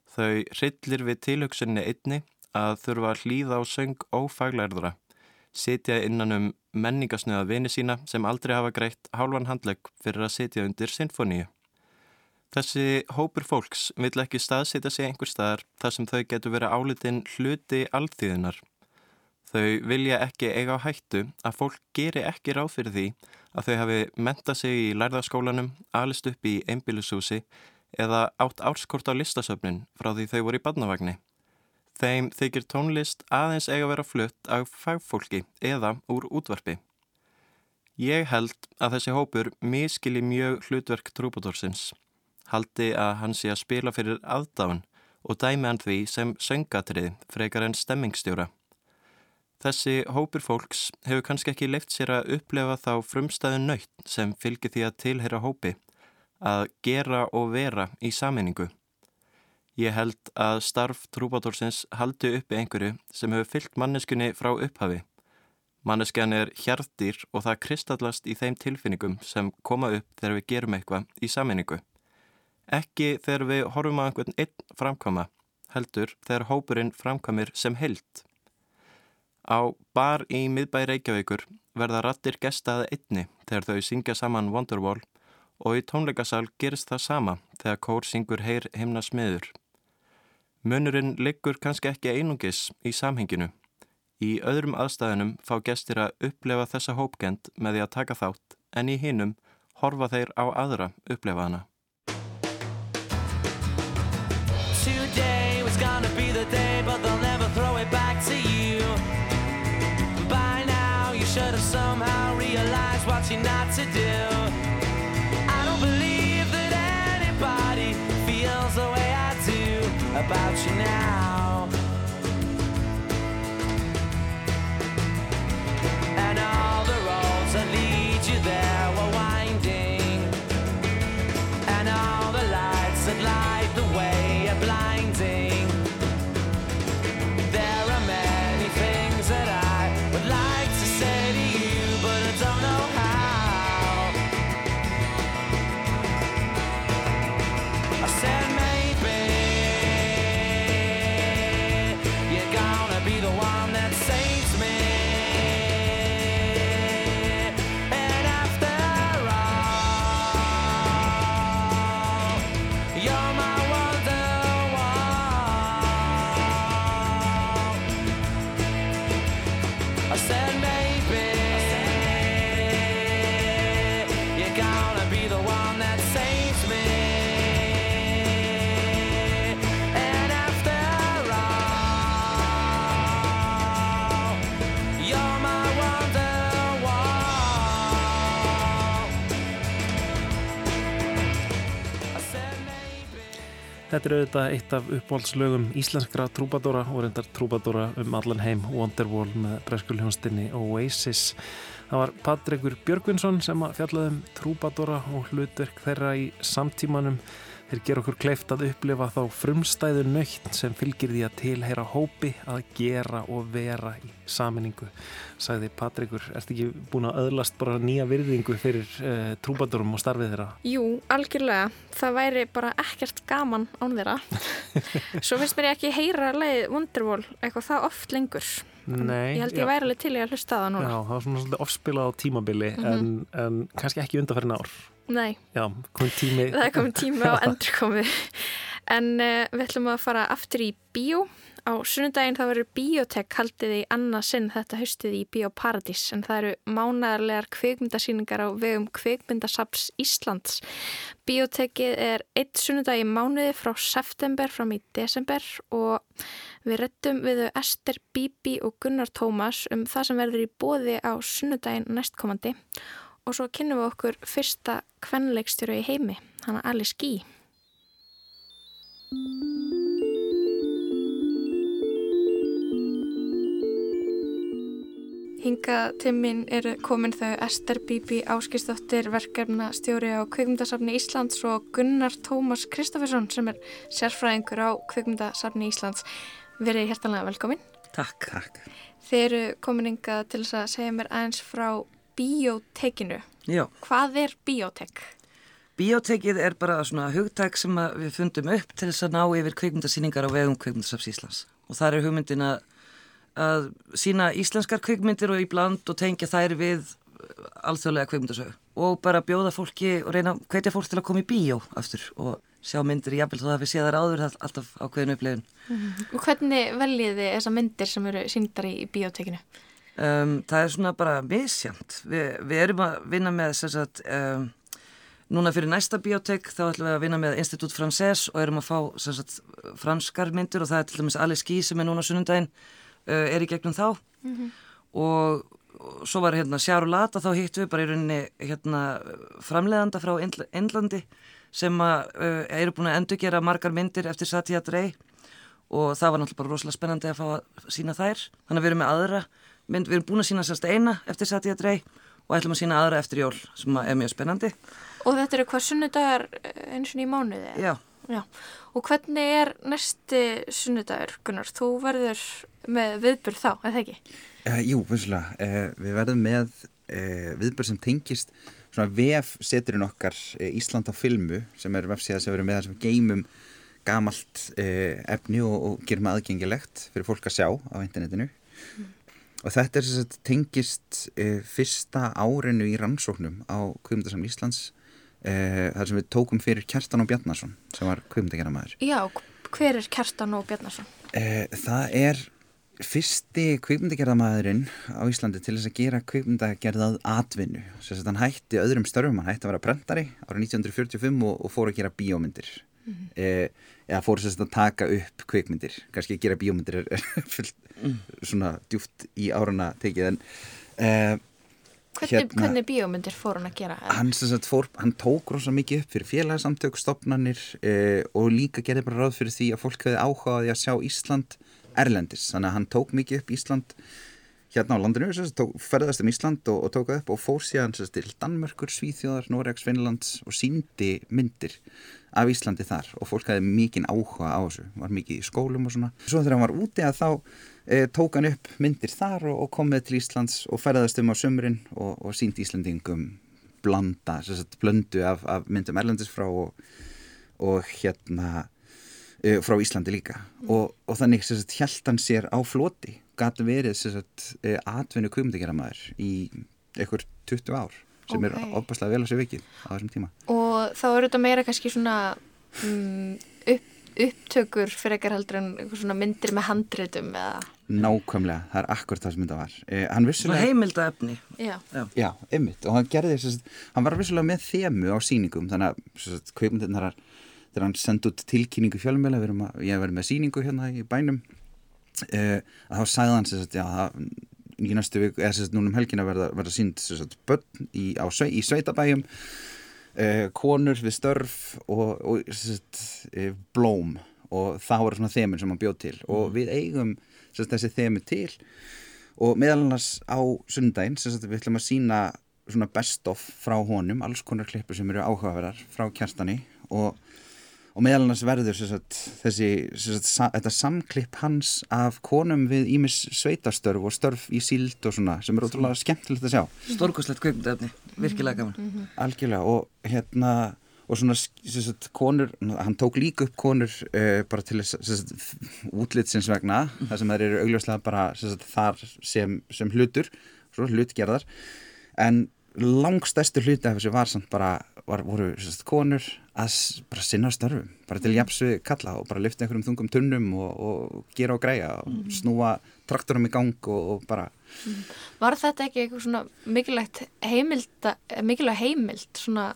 Þau hryllir við tilhugsunni einni að þurfa að hlýða á söng ófaglærðura, setja innan um menningasnöða vini sína sem aldrei hafa greitt hálfan handlegg fyrir að setja undir sinfoníu. Þessi hópur fólks vill ekki staðsetja sig einhver staðar þar sem þau getur verið álitinn hluti alþýðinar. Þau vilja ekki eiga á hættu að fólk geri ekki ráð fyrir því að þau hafi menta sig í lærðaskólanum, alist upp í einbílusúsi eða átt árskort á listasöfnin frá því þau voru í badnavagni. Þeim þykir tónlist aðeins eiga að vera flutt af fagfólki eða úr útvarpi. Ég held að þessi hópur miskili mjög hlutverk trúbadórsins, haldi að hann sé að spila fyrir aðdáðan og dæmi hann því sem söngatrið frekar en stemmingstjóra. Þessi hópur fólks hefur kannski ekki leift sér að upplefa þá frumstæðu nöytt sem fylgir því að tilheyra hópi, að gera og vera í saminningu. Ég held að starf trúbátorsins haldi uppi einhverju sem hefur fyllt manneskunni frá upphafi. Manneskjan er hjartýr og það kristallast í þeim tilfinningum sem koma upp þegar við gerum eitthvað í saminningu. Ekki þegar við horfum á einhvern einn framkama, heldur þegar hópurinn framkamir sem held. Á bar í miðbæ Reykjavíkur verða rattir gestaði einni þegar þau syngja saman Wonderwall og í tónleikasal gerist það sama þegar kór syngur heyr himna smiður. Munurinn liggur kannski ekki einungis í samhenginu. Í öðrum aðstæðunum fá gestir að upplefa þessa hópkend með því að taka þátt en í hinnum horfa þeir á aðra upplefa hana.
Today about you now
Þetta er auðvitað eitt af uppáhaldslögum íslenskra trúbadóra og reyndar trúbadóra um allan heim Wonderwall með breskulhjónstinni Oasis. Það var Patrikur Björgvinsson sem að fjallaði um trúbadóra og hlutverk þeirra í samtímanum. Þeir gera okkur kleift að upplifa þá frumstæðu nöytt sem fylgir því að tilheyra hópi að gera og vera í saminningu. Sagði Patrikur, ertu ekki búin að öðlast bara nýja virðingu fyrir uh, trúbadórum og starfið þeirra?
Jú, algjörlega. Það væri bara ekkert gaman án þeirra. Svo finnst mér ég ekki heyra leið Wonderwall eitthvað það oft lengur.
Nei.
Ég held
já.
ég væri alveg til í að hlusta það núna.
Já, það var svona svolítið ofspilað á tímabili
Mhm.
en, en kannski ekki undanferðin ár.
Nei,
Já, komið tími.
það er komin tími á endurkomi. En uh, við ætlum að fara aftur í bíó. Á sunnudaginn þá verður Bíotek haldið í annað sinn þetta haustið í Bíóparadís en það eru mánaðarlegar kvikmyndasýningar á vegum kvikmyndasaps Íslands. Bíotekið er eitt sunnudag í mánuði frá september fram í desember og við rettum við Ester Bibi og Gunnar Tómas um það sem verður í bóði á sunnudaginn næstkomandi og svo kynnum við okkur fyrsta kvenleikstjóru í heimi, hana Alice Guy. Hinga timmin eru komin þau Ester Bibi Áskistóttir verkefna stjóri á Kvikmyndasafni Íslands og Gunnar Tómas Kristoffersson sem er sérfræðingur á Kvikmyndasafni Íslands. Verið hjertanlega velkomin.
Takk. Takk.
Þeir eru komin inga til þess að segja mér aðeins frá bíótekinu.
Já.
Hvað er bíótek?
Bíótekið er bara svona hugtæk sem við fundum upp til þess að ná yfir kvikmyndasýningar á vegum kvikmyndasaps Íslands. Og það er hugmyndin að, að sína íslenskar kvikmyndir og í bland og tengja þær við alþjóðlega kvikmyndasögu. Og bara bjóða fólki og reyna að hvetja fólk til að koma í bíó aftur og sjá myndir í jafnvel þó að við séð þar áður það er alltaf ákveðin upplifun.
Og hvernig veljið þið þessa myndir sem eru síndar í, bíótekinu?
Um, það er svona bara misjant. Vi, við erum að vinna með sem sagt, um, núna fyrir næsta biotek þá ætlum við að vinna með Institut Français og erum að fá sagt, franskar myndur og það er til dæmis Alice Guy sem er núna sunnundaginn uh, er í gegnum þá. Og, og svo var hérna Sjáru Lata þá hittum við bara í rauninni hérna framleiðanda frá Indlandi sem að, uh, eru búin að endurgera margar myndir eftir Satya Drey og það var náttúrulega bara rosalega spennandi að fá að sína þær. Þannig að við erum með aðra mynd, við erum búin að sína sérst eina eftir Satya Drey og ætlum að sína aðra eftir jól sem er mjög spennandi
Og þetta eru hvað sunnudagar eh, eins og í mánuði?
Já.
Já. Og hvernig er næsti sunnudagur, Gunnar? Þú verður með viðbyrð þá, eða ekki?
Uh, jú, vissulega. Uh, við verðum með uh, viðbörð sem tengist svona vef seturinn okkar Ísland á filmu sem er vefsíða sem við erum með þar sem geymum gamalt efni og, og gerum aðgengilegt fyrir fólk að sjá á internetinu. Mm. Og þetta er sagt tengist fyrsta árinu í rannsóknum á Kvimdasamn Íslands þar sem við tókum fyrir Kjartan og Bjarnason sem var kvimdagerðamæður.
Já, hver er Kjartan og Bjarnason?
Það er fyrsti kvikmyndagerðamæðurinn á Íslandi til þess að gera kvikmyndagerðað atvinnu. Þess að hann hætti öðrum störfum, hann hætti að vera brendari árið 1945 og, og fór að gera bíómyndir. Mm -hmm. e, eða fór þess að taka upp kvikmyndir. Kanski að gera bíómyndir er, fullt mm. svona djúft í árana tekið en e,
Hvernig, hérna, hvernig bíómyndir fór hann að gera?
Hann, fór, hann tók rosa mikið upp fyrir félagsamtök, stopnarnir e, og líka gerði bara ráð fyrir því að fólk hefði áhugaði að sjá Ísland erlendis. Þannig að hann tók mikið upp Ísland hérna á landinu, tók, ferðast um Ísland og, og tók upp og fór síðan sérst, til Danmörkur, Svíþjóðar, Noregs, Finnlands og síndi myndir af Íslandi þar og fólk hefði mikið áhuga á þessu, var mikið í skólum og svona. Svo þegar hann var úti að þá e, tók hann upp myndir þar og, og kom með til Íslands og ferðast um á sömurinn og, og síndi Íslandingum blanda, sérst, blöndu af, af myndum erlendis frá og, og hérna e, frá Íslandi líka mm. og þannig held hann sér á floti gæti verið e, atvinnu kvömdageramaður í einhver 20 ár sem okay. er ofbærslega vel á sig vikið á þessum tíma.
Og þá eru þetta meira kannski svona um, upp, upptökur fyrir ekkar heldur en svona myndir með handritum eða?
Nákvæmlega, það er akkurat það sem þetta var Hann
Svona
vissulega
heimilda efni.
Já.
Já, einmitt, og hann gerði þess að hann var vissulega með þemu á sýningum þannig að kveikmyndirnar þegar hann sendi út tilkynningu fjölmjöla ég verið með sýningu hérna í bænum uh, að þá sagði hann sagt, já, það, í næstu viku eða sagt, núna um helgina verða, verða sínd sagt, börn í, svei- í sveitabæjum uh, konur við störf og, og sagt, uh, blóm. Og það voru svona þemin sem hann bjóð til. Og við eigum sagt, þessi þemu til. Og meðal annars á sundaginn sagt, við ætlum að sína svona best of frá honum, alls konar klippur sem eru áhugaverðar frá kjartani. Og, og meðal annars verður sem sagt, þessi, sem sagt, sa, þetta samklipp hans af konum við ímis sveitastörf og störf í síld og svona sem er ótrúlega skemmtilegt að sjá.
Stórkoslegt kveikmyndaefni, virkilega gaman.
algjörlega og hérna og svona sem sagt, konur, hann tók líka upp konur uh, bara til útlitsins vegna þar sem þær eru augljóslega bara þar sem, sem hlutur svo hlutgerðar. En langstæstu hluti af þessu var samt bara var, voru sagt, konur að bara sinna störfum, bara til jafsu kalla og bara lyfta einhverjum þungum tunnum og, og gera og græja og snúa traktorum í gang og, og bara
Var þetta ekki eitthvað svona mikilvægt heimild, mikilvægt heimild svona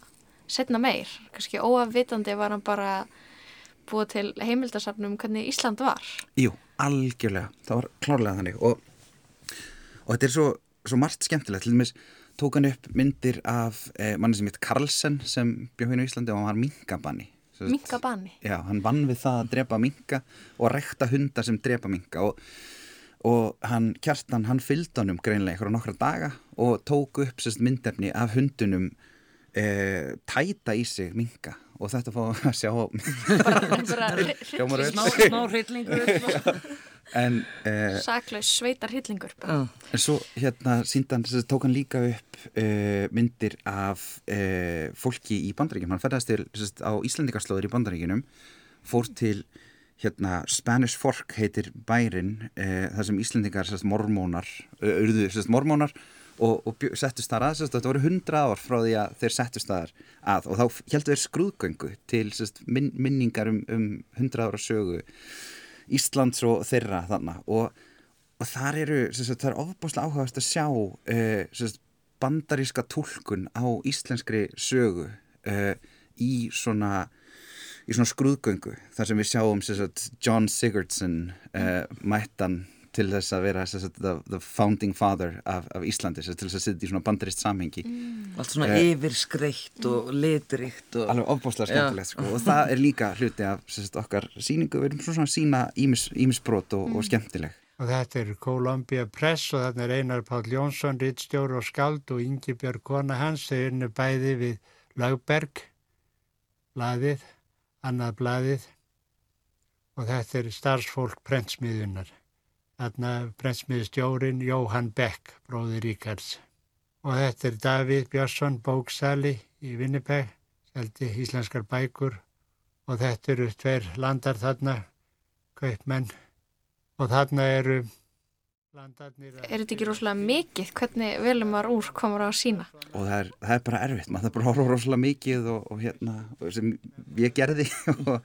setna meir? Kannski óafvitandi var hann bara búið til heimildasafnum hvernig Ísland var.
Jú, algjörlega, það var klárlega þannig og, og þetta er svo, svo margt skemmtilegt, til dæmis tók hann upp myndir af eh, manni sem heit Karlsen sem bjóð hérna í Íslandi og hann var minkabanni
Minkabanni.
Já, hann vann við það að drepa minka og að rekta hunda sem drepa minka og, og hann, kjartan, hann fylgd honum greinlega ykkur á nokkra daga og tók upp sérst myndefni af hundunum eh, tæta í sig minka og þetta fá að sjá.
Smá, smá hryllingur.
en eh,
Saklaus sveitar hillingur.
En svo hérna síndan tók hann líka upp uh, myndir af uh, fólki í bandaríkjum. Hann ferðast til sest, á Íslandikaslóður í bandaríkjunum, fór til hérna Spanish Fork heitir bærin, uh, þar sem Íslandikar sest, mormónar, urðu mormónar og, og settust þar að, sest, þetta voru hundra ár frá því að þeir settust þar að og þá heldur þeir skrúðgöngu til minningar um, um hundra ára sögu Íslands og þeirra þarna. Og og þar eru, sagt, það er ofbúslega áhugast að sjá uh, sagt, bandaríska túlkun á íslenskri sögu uh, í svona í svona skrúðgöngu. Þar sem við sjáum sagt, John Sigurdsson uh, mættan til þess að vera sem sagt, the, the founding father af, af Íslandi til þess að setja í svona bandarist samhengi
Allt svona
Eh,
yfirskreitt og litrikt og...
alveg ofbúslega skemmtilegt sko. og það er líka hluti af sem sagt, okkar síningu, við erum svona að sína ímisbrot og, og skemmtileg
Og þetta er Columbia Press og þarna er Einar Páll Jónsson, rittstjóri og skald og Ingibjörg kona hans. Þau eru bæði við Lagberg, blaðið, annað blaðið og þetta er starfsfólk prentsmiðunar. Þarna prentsmiðstjórin Jóhann Beck, bróðir Ríkards. Og þetta er Davíð Björnsson, bóksali í Winnipeg, seldi íslenskar bækur og þetta eru tveir landar þarna, kaupmenn og þarna eru landarnir
Er þetta ekki rosalega mikið hvernig velum maður úr komur á að sína?
og það er, það er bara erfitt, maður bara horfa rosalega mikið og, og hérna, og sem ég gerði og,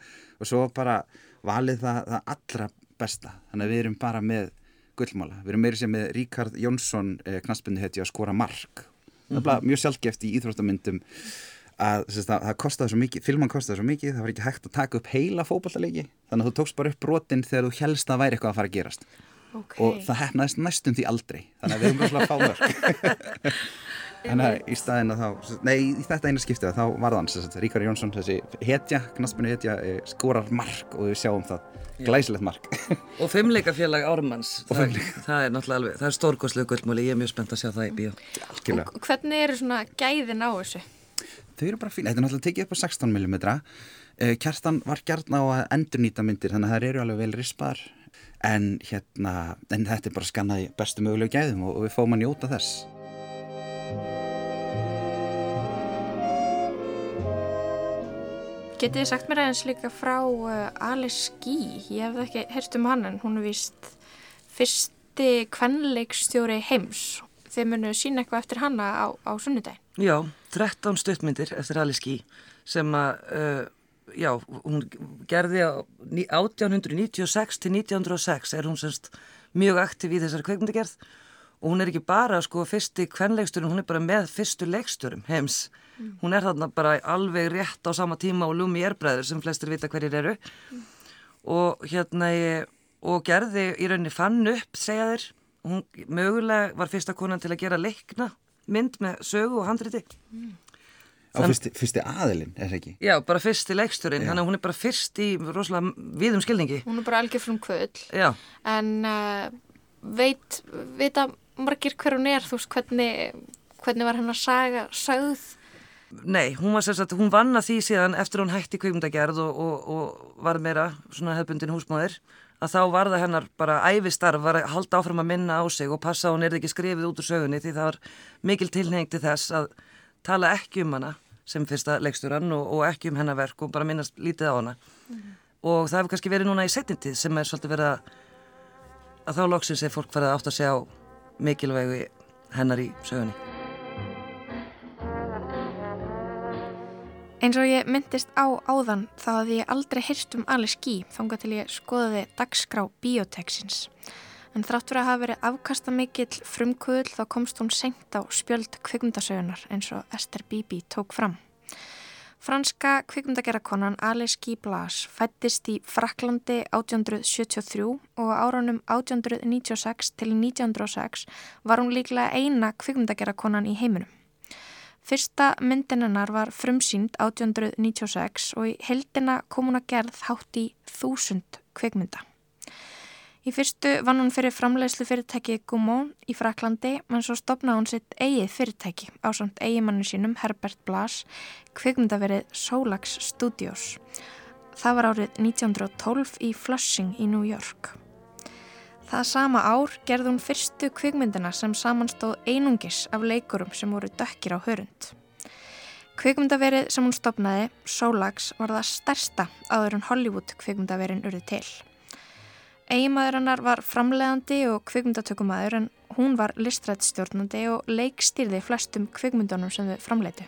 og svo bara valið það, það allra besta. Þannig að við erum bara með gullmála. Við erum meiri sem með Ríkard Jónsson eh, knaspindu heiti að skora mark. Er bara mjög sjálfgeft í íþróttamyndum að það, það kostaði svo mikið filman kostaði svo mikið, það var ekki hægt að taka upp heila fótballtaleiki, þannig að þú tókst bara upp brotin þegar þú helst að væri eitthvað að fara að gerast.
Ok.
og það hefnaðist næstum því aldrei. Þannig að við höfum rosalega fámörk Þannig að í staðin að þá, nei í þetta eina skiptið þá var það hans, Ríkar Jónsson, þessi hetja, knaspinu hetja, eh, skorar mark og við sjáum það, glæsilegt mark.
Og fimmleikafélag Ármanns, það, það er náttúrulega alveg, það er stórkoslega gullmúli, ég er mjög spennt að sjá það í bíó.
Og hvernig eru svona gæðin á þessu?
Þau eru bara fín, þetta er náttúrulega tekið upp á 16 mm. Eh, Kjartan var gert á að endurnýta myndir, þannig að það eru alveg vel rispar. En hérna, en þetta er bara skannað í bestu mögulegu gæðum og, og við fáum að njóta þess.
Getið þið sagt mér aðeins líka frá uh, Alice Guy? Ég hef ekki heyrt um hann en hún er vist fyrsti kvenleikstjóri heims. Þið munu sína eitthvað eftir hanna á, á sunnudaginn.
Já, 13 stuttmyndir eftir Alice Guy sem að, uh, já, hún gerði á ní- 1896 til 1906 er hún semst mjög aktiv í þessari kveikmyndagerð og hún er ekki bara sko fyrsti kvenleiksturinn, hún er bara með fyrstu leiksturum heims. Hún er þarna bara alveg rétt á sama tíma og Lumi Erbræður sem flestir vita hverjir eru og hérna ég, og gerði í rauninni fann upp, segja þeir, hún mögulega var fyrsta konan til að gera leikna mynd með sögu og handriti.
Á fyrsti, fyrsti aðilinn, er það ekki?
Já, bara fyrsti leiksturinn, þannig að hún er bara fyrst í rosalega viðum skilningi.
Hún er bara algjör frum kvöld.
Já.
En uh, veit, veit að margir hver hún er, þú veist, hvernig, hvernig var hennar saga sögð?
Nei, hún var sérst að hún vann að því síðan eftir hún hætti kvikmyndagerð og, og, og var meira svona hefbundin húsmáðir að þá var það hennar bara æfistarf var að halda áfram að minna á sig og passa að hún er ekki skrifið út úr sögunni því það var mikil tilheng til þess að tala ekki um hana sem fyrsta leiksturann og, og ekki um hennar verk og bara minnast lítið á hana. Og það hefur kannski verið núna í setjintið sem er svolítið verið að að þá loksins er fólk farið að átt að sjá mikilvægu hennar í sögunni
Eins og ég myndist á áðan þá hafði ég aldrei heyrt um Alice Guy þangað til ég skoðaði dagskrá bioteksins. En þrátt fyrir að hafa verið afkasta mikill frumkvöðl þá komst hún senkt á spjöld kvikmyndasögunar eins og Esther Bibi tók fram. Franska kvikmyndagerakonan Alice Guy Blas fættist í Fraklandi 1873 og á árunum 1896 til 1906 var hún líklega eina kvikmyndagerakonan í heiminum. Fyrsta myndin hennar var frumsýnd 1896 og í heldina kom hún að gerð hátt í þúsund kvikmynda. Í fyrstu vann hún fyrir framleiðslu fyrirtæki Gaumont í Fraklandi, menn svo stopnaði hún sitt eigið fyrirtæki á samt eigimannu sínum Herbert Blas, kvikmyndaverið Solax Studios. Það var árið 1912 í Flushing í New York. Það sama ár gerði hún fyrstu kvikmyndina sem samanstóð einungis af leikurum sem voru dökkir á hörund. Kvikmyndaverið sem hún stopnaði, Solax, var það stærsta áður en Hollywood kvikmyndaverin urði til. Eigimaður hennar var framleiðandi og kvikmyndatökumæður en hún var listrættstjórnandi og leikstýrði flestum kvikmyndunum sem þau framleitu.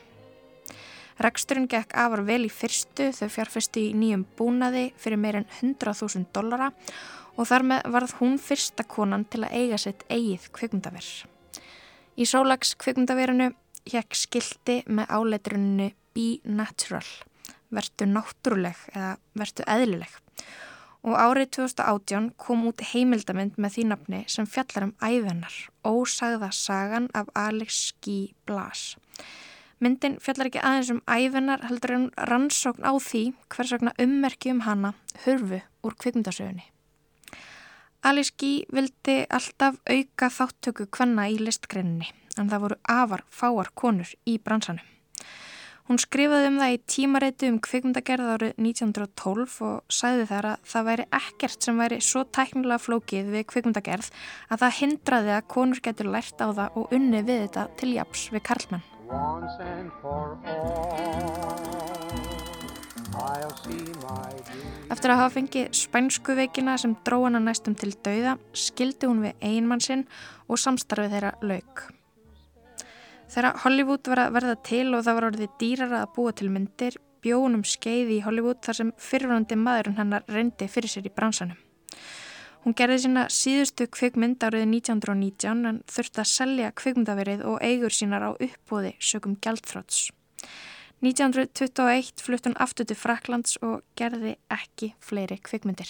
Reksturinn gekk afar vel í fyrstu þau fjárfestu í nýjum búnaði fyrir meir en 100.000 dollara og þar með varð hún fyrsta konan til að eiga sitt eigið kvikmyndaver. Í Solax kvikmyndaverinu hekk skildi með áleitruninu Be Natural, vertu náttúruleg eða vertu eðlileg. Og árið 2018 kom út heimildamind með því nafni sem fjallar um æðunar, ósagða sagan af Alex Guy Blas. Myndin fjallar ekki aðeins um æðunar heldur en rannsókn á því hvers vegna ummerki um hana hurfu úr kvikmyndasögunni. Guy vildi alltaf auka þáttöku kvenna í listgreininni en það voru afar fáar konur í bransanum. Hún skrifaði um það í tímareitu um kvikmyndagerð árið 1912 og sagði þar að það væri ekkert sem væri svo tæknilega flókið við kvikmyndagerð að það hindraði að konur getur lært á það og unni við þetta til japs við karlmenn. Eftir að hafa fengið spænsku veikina sem dró hana næstum til dauða, skildi hún við einmann sinn og samstarfið þeirra lauk. Þegar Hollywood var að verða til og það var orðið dýrara að búa til myndir, bjónum skeiði í Hollywood þar sem fyrirvonandi maðurinn hennar reyndi fyrir sér í bransanum. Hún gerði sína síðustu kvikmynd árið 1919 en þurfti að selja kvikmyndaverið og eigur sínar á uppbúði sögum gjaldfráts. 1921 flutt hún aftur til Fraklands og gerði ekki fleiri kvikmyndir.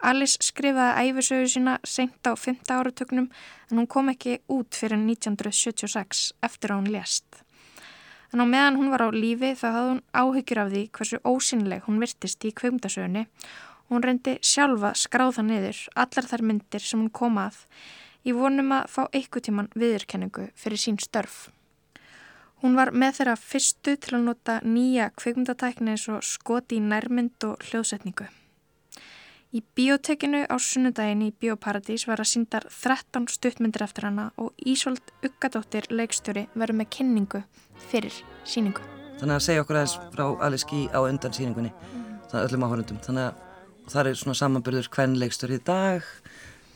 Alice skrifaði æfisögu sína seint á 5. áratögnum en hún kom ekki út fyrir 1976 eftir að hún lést. En á meðan hún var á lífi þá hafði hún áhyggjur af því hversu ósynleg hún virtist í kveimdasögunni og hún reyndi sjálfa skráða niður allar þær myndir sem hún kom að í vonum að fá eitthvað tíman viðurkenningu fyrir sín störf. Hún var með þeirra fyrstu til að nota nýja kveimdatækni eins og skoti í nærmynd og hljóðsetningu. Í biotekinu á sunnudaginn í Bioparadís var að síndar 13 stuttmyndir eftir hana og Ísolt Uggadóttir leikstjóri verður með kynningu fyrir síningu.
Þannig að segja okkur aðeins frá Alice Guy á undan síningunni, þannig að öllum áhörundum. Þannig að það er svona samanbyrður hvern leikstur í dag,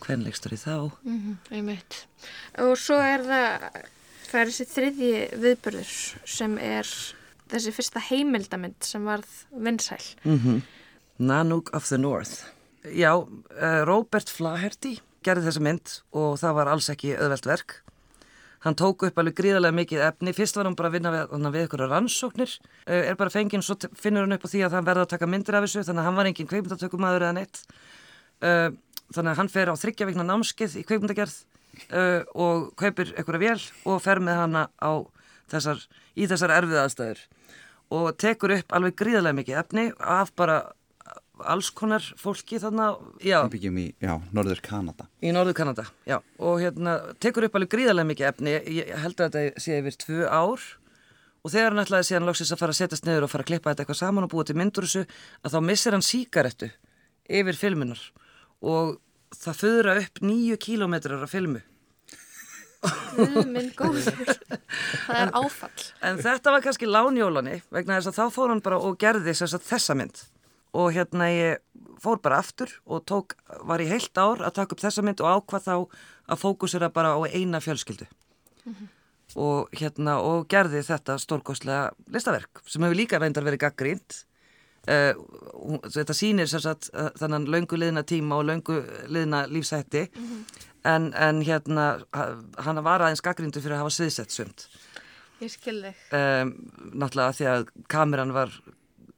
hvern leikstur í þá.
Mm -hmm, einmitt. Og svo er það, það er þessi þriðji viðbörður sem er þessi fyrsta heimildamind sem varð vinsæl.
Mm -hmm. Nanook of the North. Já, uh, Robert Flaherty gerði þessa mynd og það var alls ekki öðvelt verk. Hann tók upp alveg gríðarlega mikið efni. Fyrst var hann bara að vinna við, við ykkur rannsóknir. Uh, er bara fenginn, svo finnur hann upp á því að hann verða að taka myndir af þessu, þannig að hann var engin kveikmyndatökumæður eða neitt. Uh, þannig að hann fer á þryggja vikna námskeið í kveikmyndagerð uh, og kaupir einhverja vél og fer með hana á þessar, í þessar erfið aðstæður. Og tekur upp alveg gríðarlega mikið efni af bara alls konar fólki þarna, já,
Við byggjum í, já, Norður Kanada.
í Norður Kanada, já, og hérna tekur upp alveg gríðarlega mikið efni, ég held að þetta sé yfir tvö ár. Og þegar hann ætlaði síðan loksins að fara að setjast niður og fara að klippa þetta eitthvað saman og búa til myndur að þá missir hann síkarettu yfir filmunar. Og það föðra upp nýju kílómetrar af filmu.
Það er áfall.
En þetta var kannski lánjólani vegna þess að þá fór hann bara og gerði þess að þessa mynd. Og hérna ég fór bara aftur og tók, var í heilt ár að taka upp þessa mynd og ákvað þá að fókusera bara á eina fjölskyldu. Og hérna og gerði þetta stórkostlega listaverk sem hefur líka reyndar verið gaggrínt uh, þetta sýnir sem sagt uh, þannan löngu liðna tíma og löngu liðna lífsætti en, en hérna ha- hann var aðeins gaggríndu fyrir að hafa sviðsett sumt.
Ég skil þig.
um, náttúrulega því að kameran var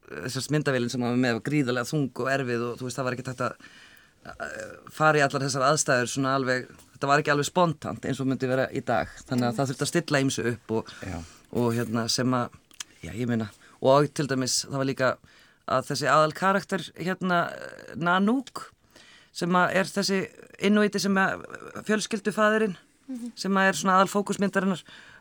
þessast myndavélinn sem var með var gríðarlega þung og erfið og þú veist það var ekki þetta fara í allar þessar aðstæður svona alveg, þetta var ekki alveg spontant eins og myndi vera í dag. Þannig að það þurfti að stilla ímsu upp og, og hérna sem að, já ég meina og til dæmis það var líka að þessi aðal karakter hérna Nanook sem að er þessi innvíti sem að fjölskyldufæðurinn
Mhm.
sem að er svona aðal fókusmyndarinnar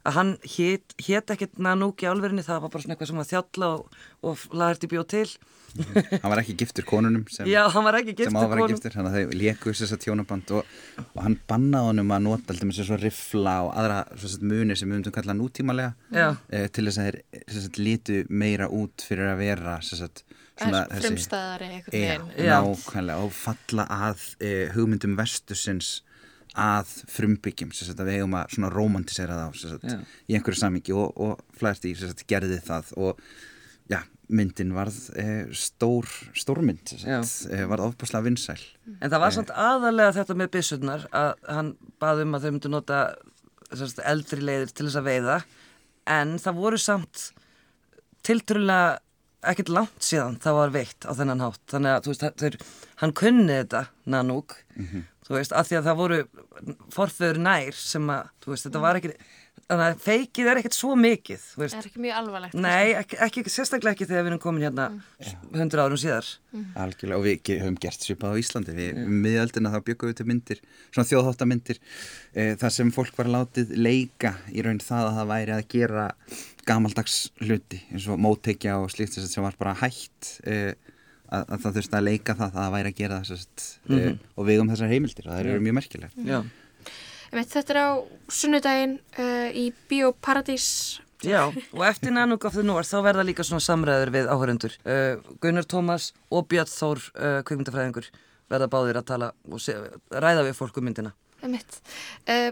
að hann hét, hét ekkert Nanook í álverinni, það var bara svona eitthvað sem var þjalla og, og í bjóð til
Hann var ekki giftur konunum sem,
Já, hann var ekki giftur
sem ávar
konum.
giftur, þannig að þau léku þess að tjónaband og, og hann bannaði honum að nota alltaf með sér svo riffla og aðra svo sagt, munir sem við myndum kalla nútímalega
Já.
eh, til þess að þeir sem sagt, litu meira út fyrir að vera sem sagt, svona,
frumstæðari.
Já. nákvæmlega og falla að eh, hugmyndum vestusins að frumbyggjum sem sagt, að við eigum að svona romantisera sagt,
Já.
í einhverju samingi og, og Flaherty sem sagt, gerði það og já, myndin varð eh, stór, stórmynd sem sagt, eh, varð ofbúslega vinsæl
En það var samt aðalega þetta með byssurnar að hann baði um að þau myndu nota sérst, eldri leiðir til þess að veiða en það voru samt tiltrúlega ekkert langt síðan það var veitt á þennan hátt. Þannig að þú veist, þeir, hann kunni þetta Nanook, þú veist, að því að það voru forföður nær sem að, þú veist, þetta var ekki þannig að feikið er ekkert svo mikið þú veist,
Það er ekki mjög alvarlegt.
Nei, ekki, ekki, sérstaklega ekki þegar við erum komin hérna hundra árum síðar.
algjörlega og við höfum gert svipað á Íslandi. Við um miðöldina þá byggum við til myndir svona þjóðháttamyndir e, þar sem fólk var látið leika í raun það að það væri að gera gamaldags hluti eins og móttekja og slíkt sem var bara hægt e, að, að það þurfti að leika það að það væri að gera það sem sagt, e,
Mhm.
og við um þessar heimildir og það eru mjög merkileg
Já.
Einmitt, Þetta er á sunnudaginn uh, í Bíóparadís.
Já, og eftir Nanook of the North þá verða líka svona samræður við áhörundur. Uh, Gunnar Tómas og Björn Þór, uh, kveikmyndafræðingur, verða báðir að tala og se, ræða við fólk um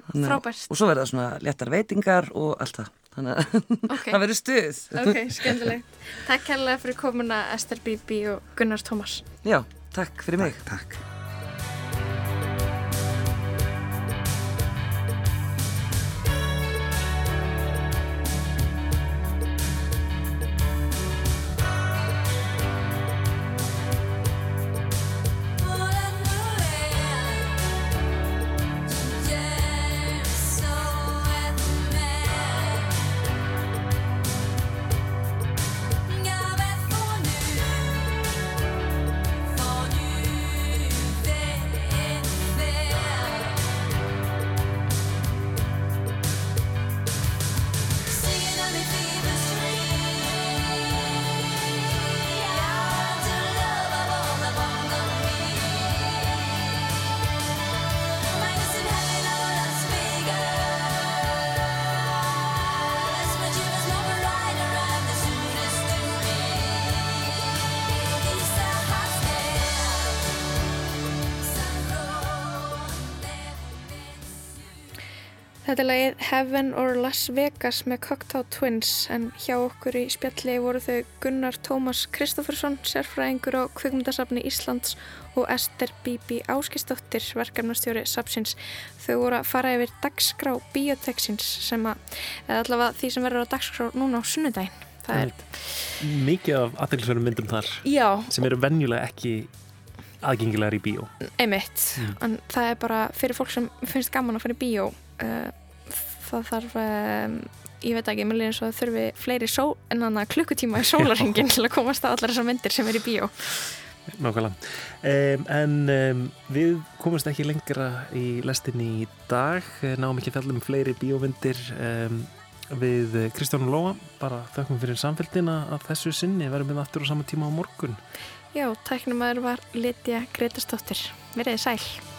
að-
frábært.
Og svo verða svona léttar veitingar og allt það. Þannig að
Ok.
það verður stuð.
Ok, skemmtilegt. Takk kærlega fyrir komuna Ester Bibi og Gunnar Tómas.
Já, takk fyrir mig.
Takk.
För
Þetta er lagið Heaven or Las Vegas með Cocktail Twins en hjá okkur í spjalli voru þau Gunnar Tómas Kristoffersson, sérfræðingur á Kvikmyndasafni Íslands og Ester Bibi Áskistóttir, verkefnastjóri Sapsins. Þau voru að fara yfir dagskrá Bíotexins sem að, eða allavega því sem verður á dagskrá núna á sunnudaginn. Það er,
Mikið af aðeinsverðum myndum þar
já,
sem eru venjulega ekki aðgengilegar í bíó.
einmitt,
Mm.
en það er bara fyrir fólk sem finnst gaman að fara í bíó, uh, það þarf, um, ég veit ekki, mér líður svo að þurfi fleiri só, en annað klukkutíma í sólaringin til að komast á allar þessar myndir sem er í bíó.
Nákvæmlega. Um, en um, við komumst ekki lengra í lestinni í dag, náum ekki að fjalla um fleiri bíómyndir við Kristján Lóa, bara þökkum fyrir samfélgina að þessu sinni, verðum við aftur á sama tíma á morgun.
Já, tæknumæður var Lidja Gretastóttir. Verðið sæl.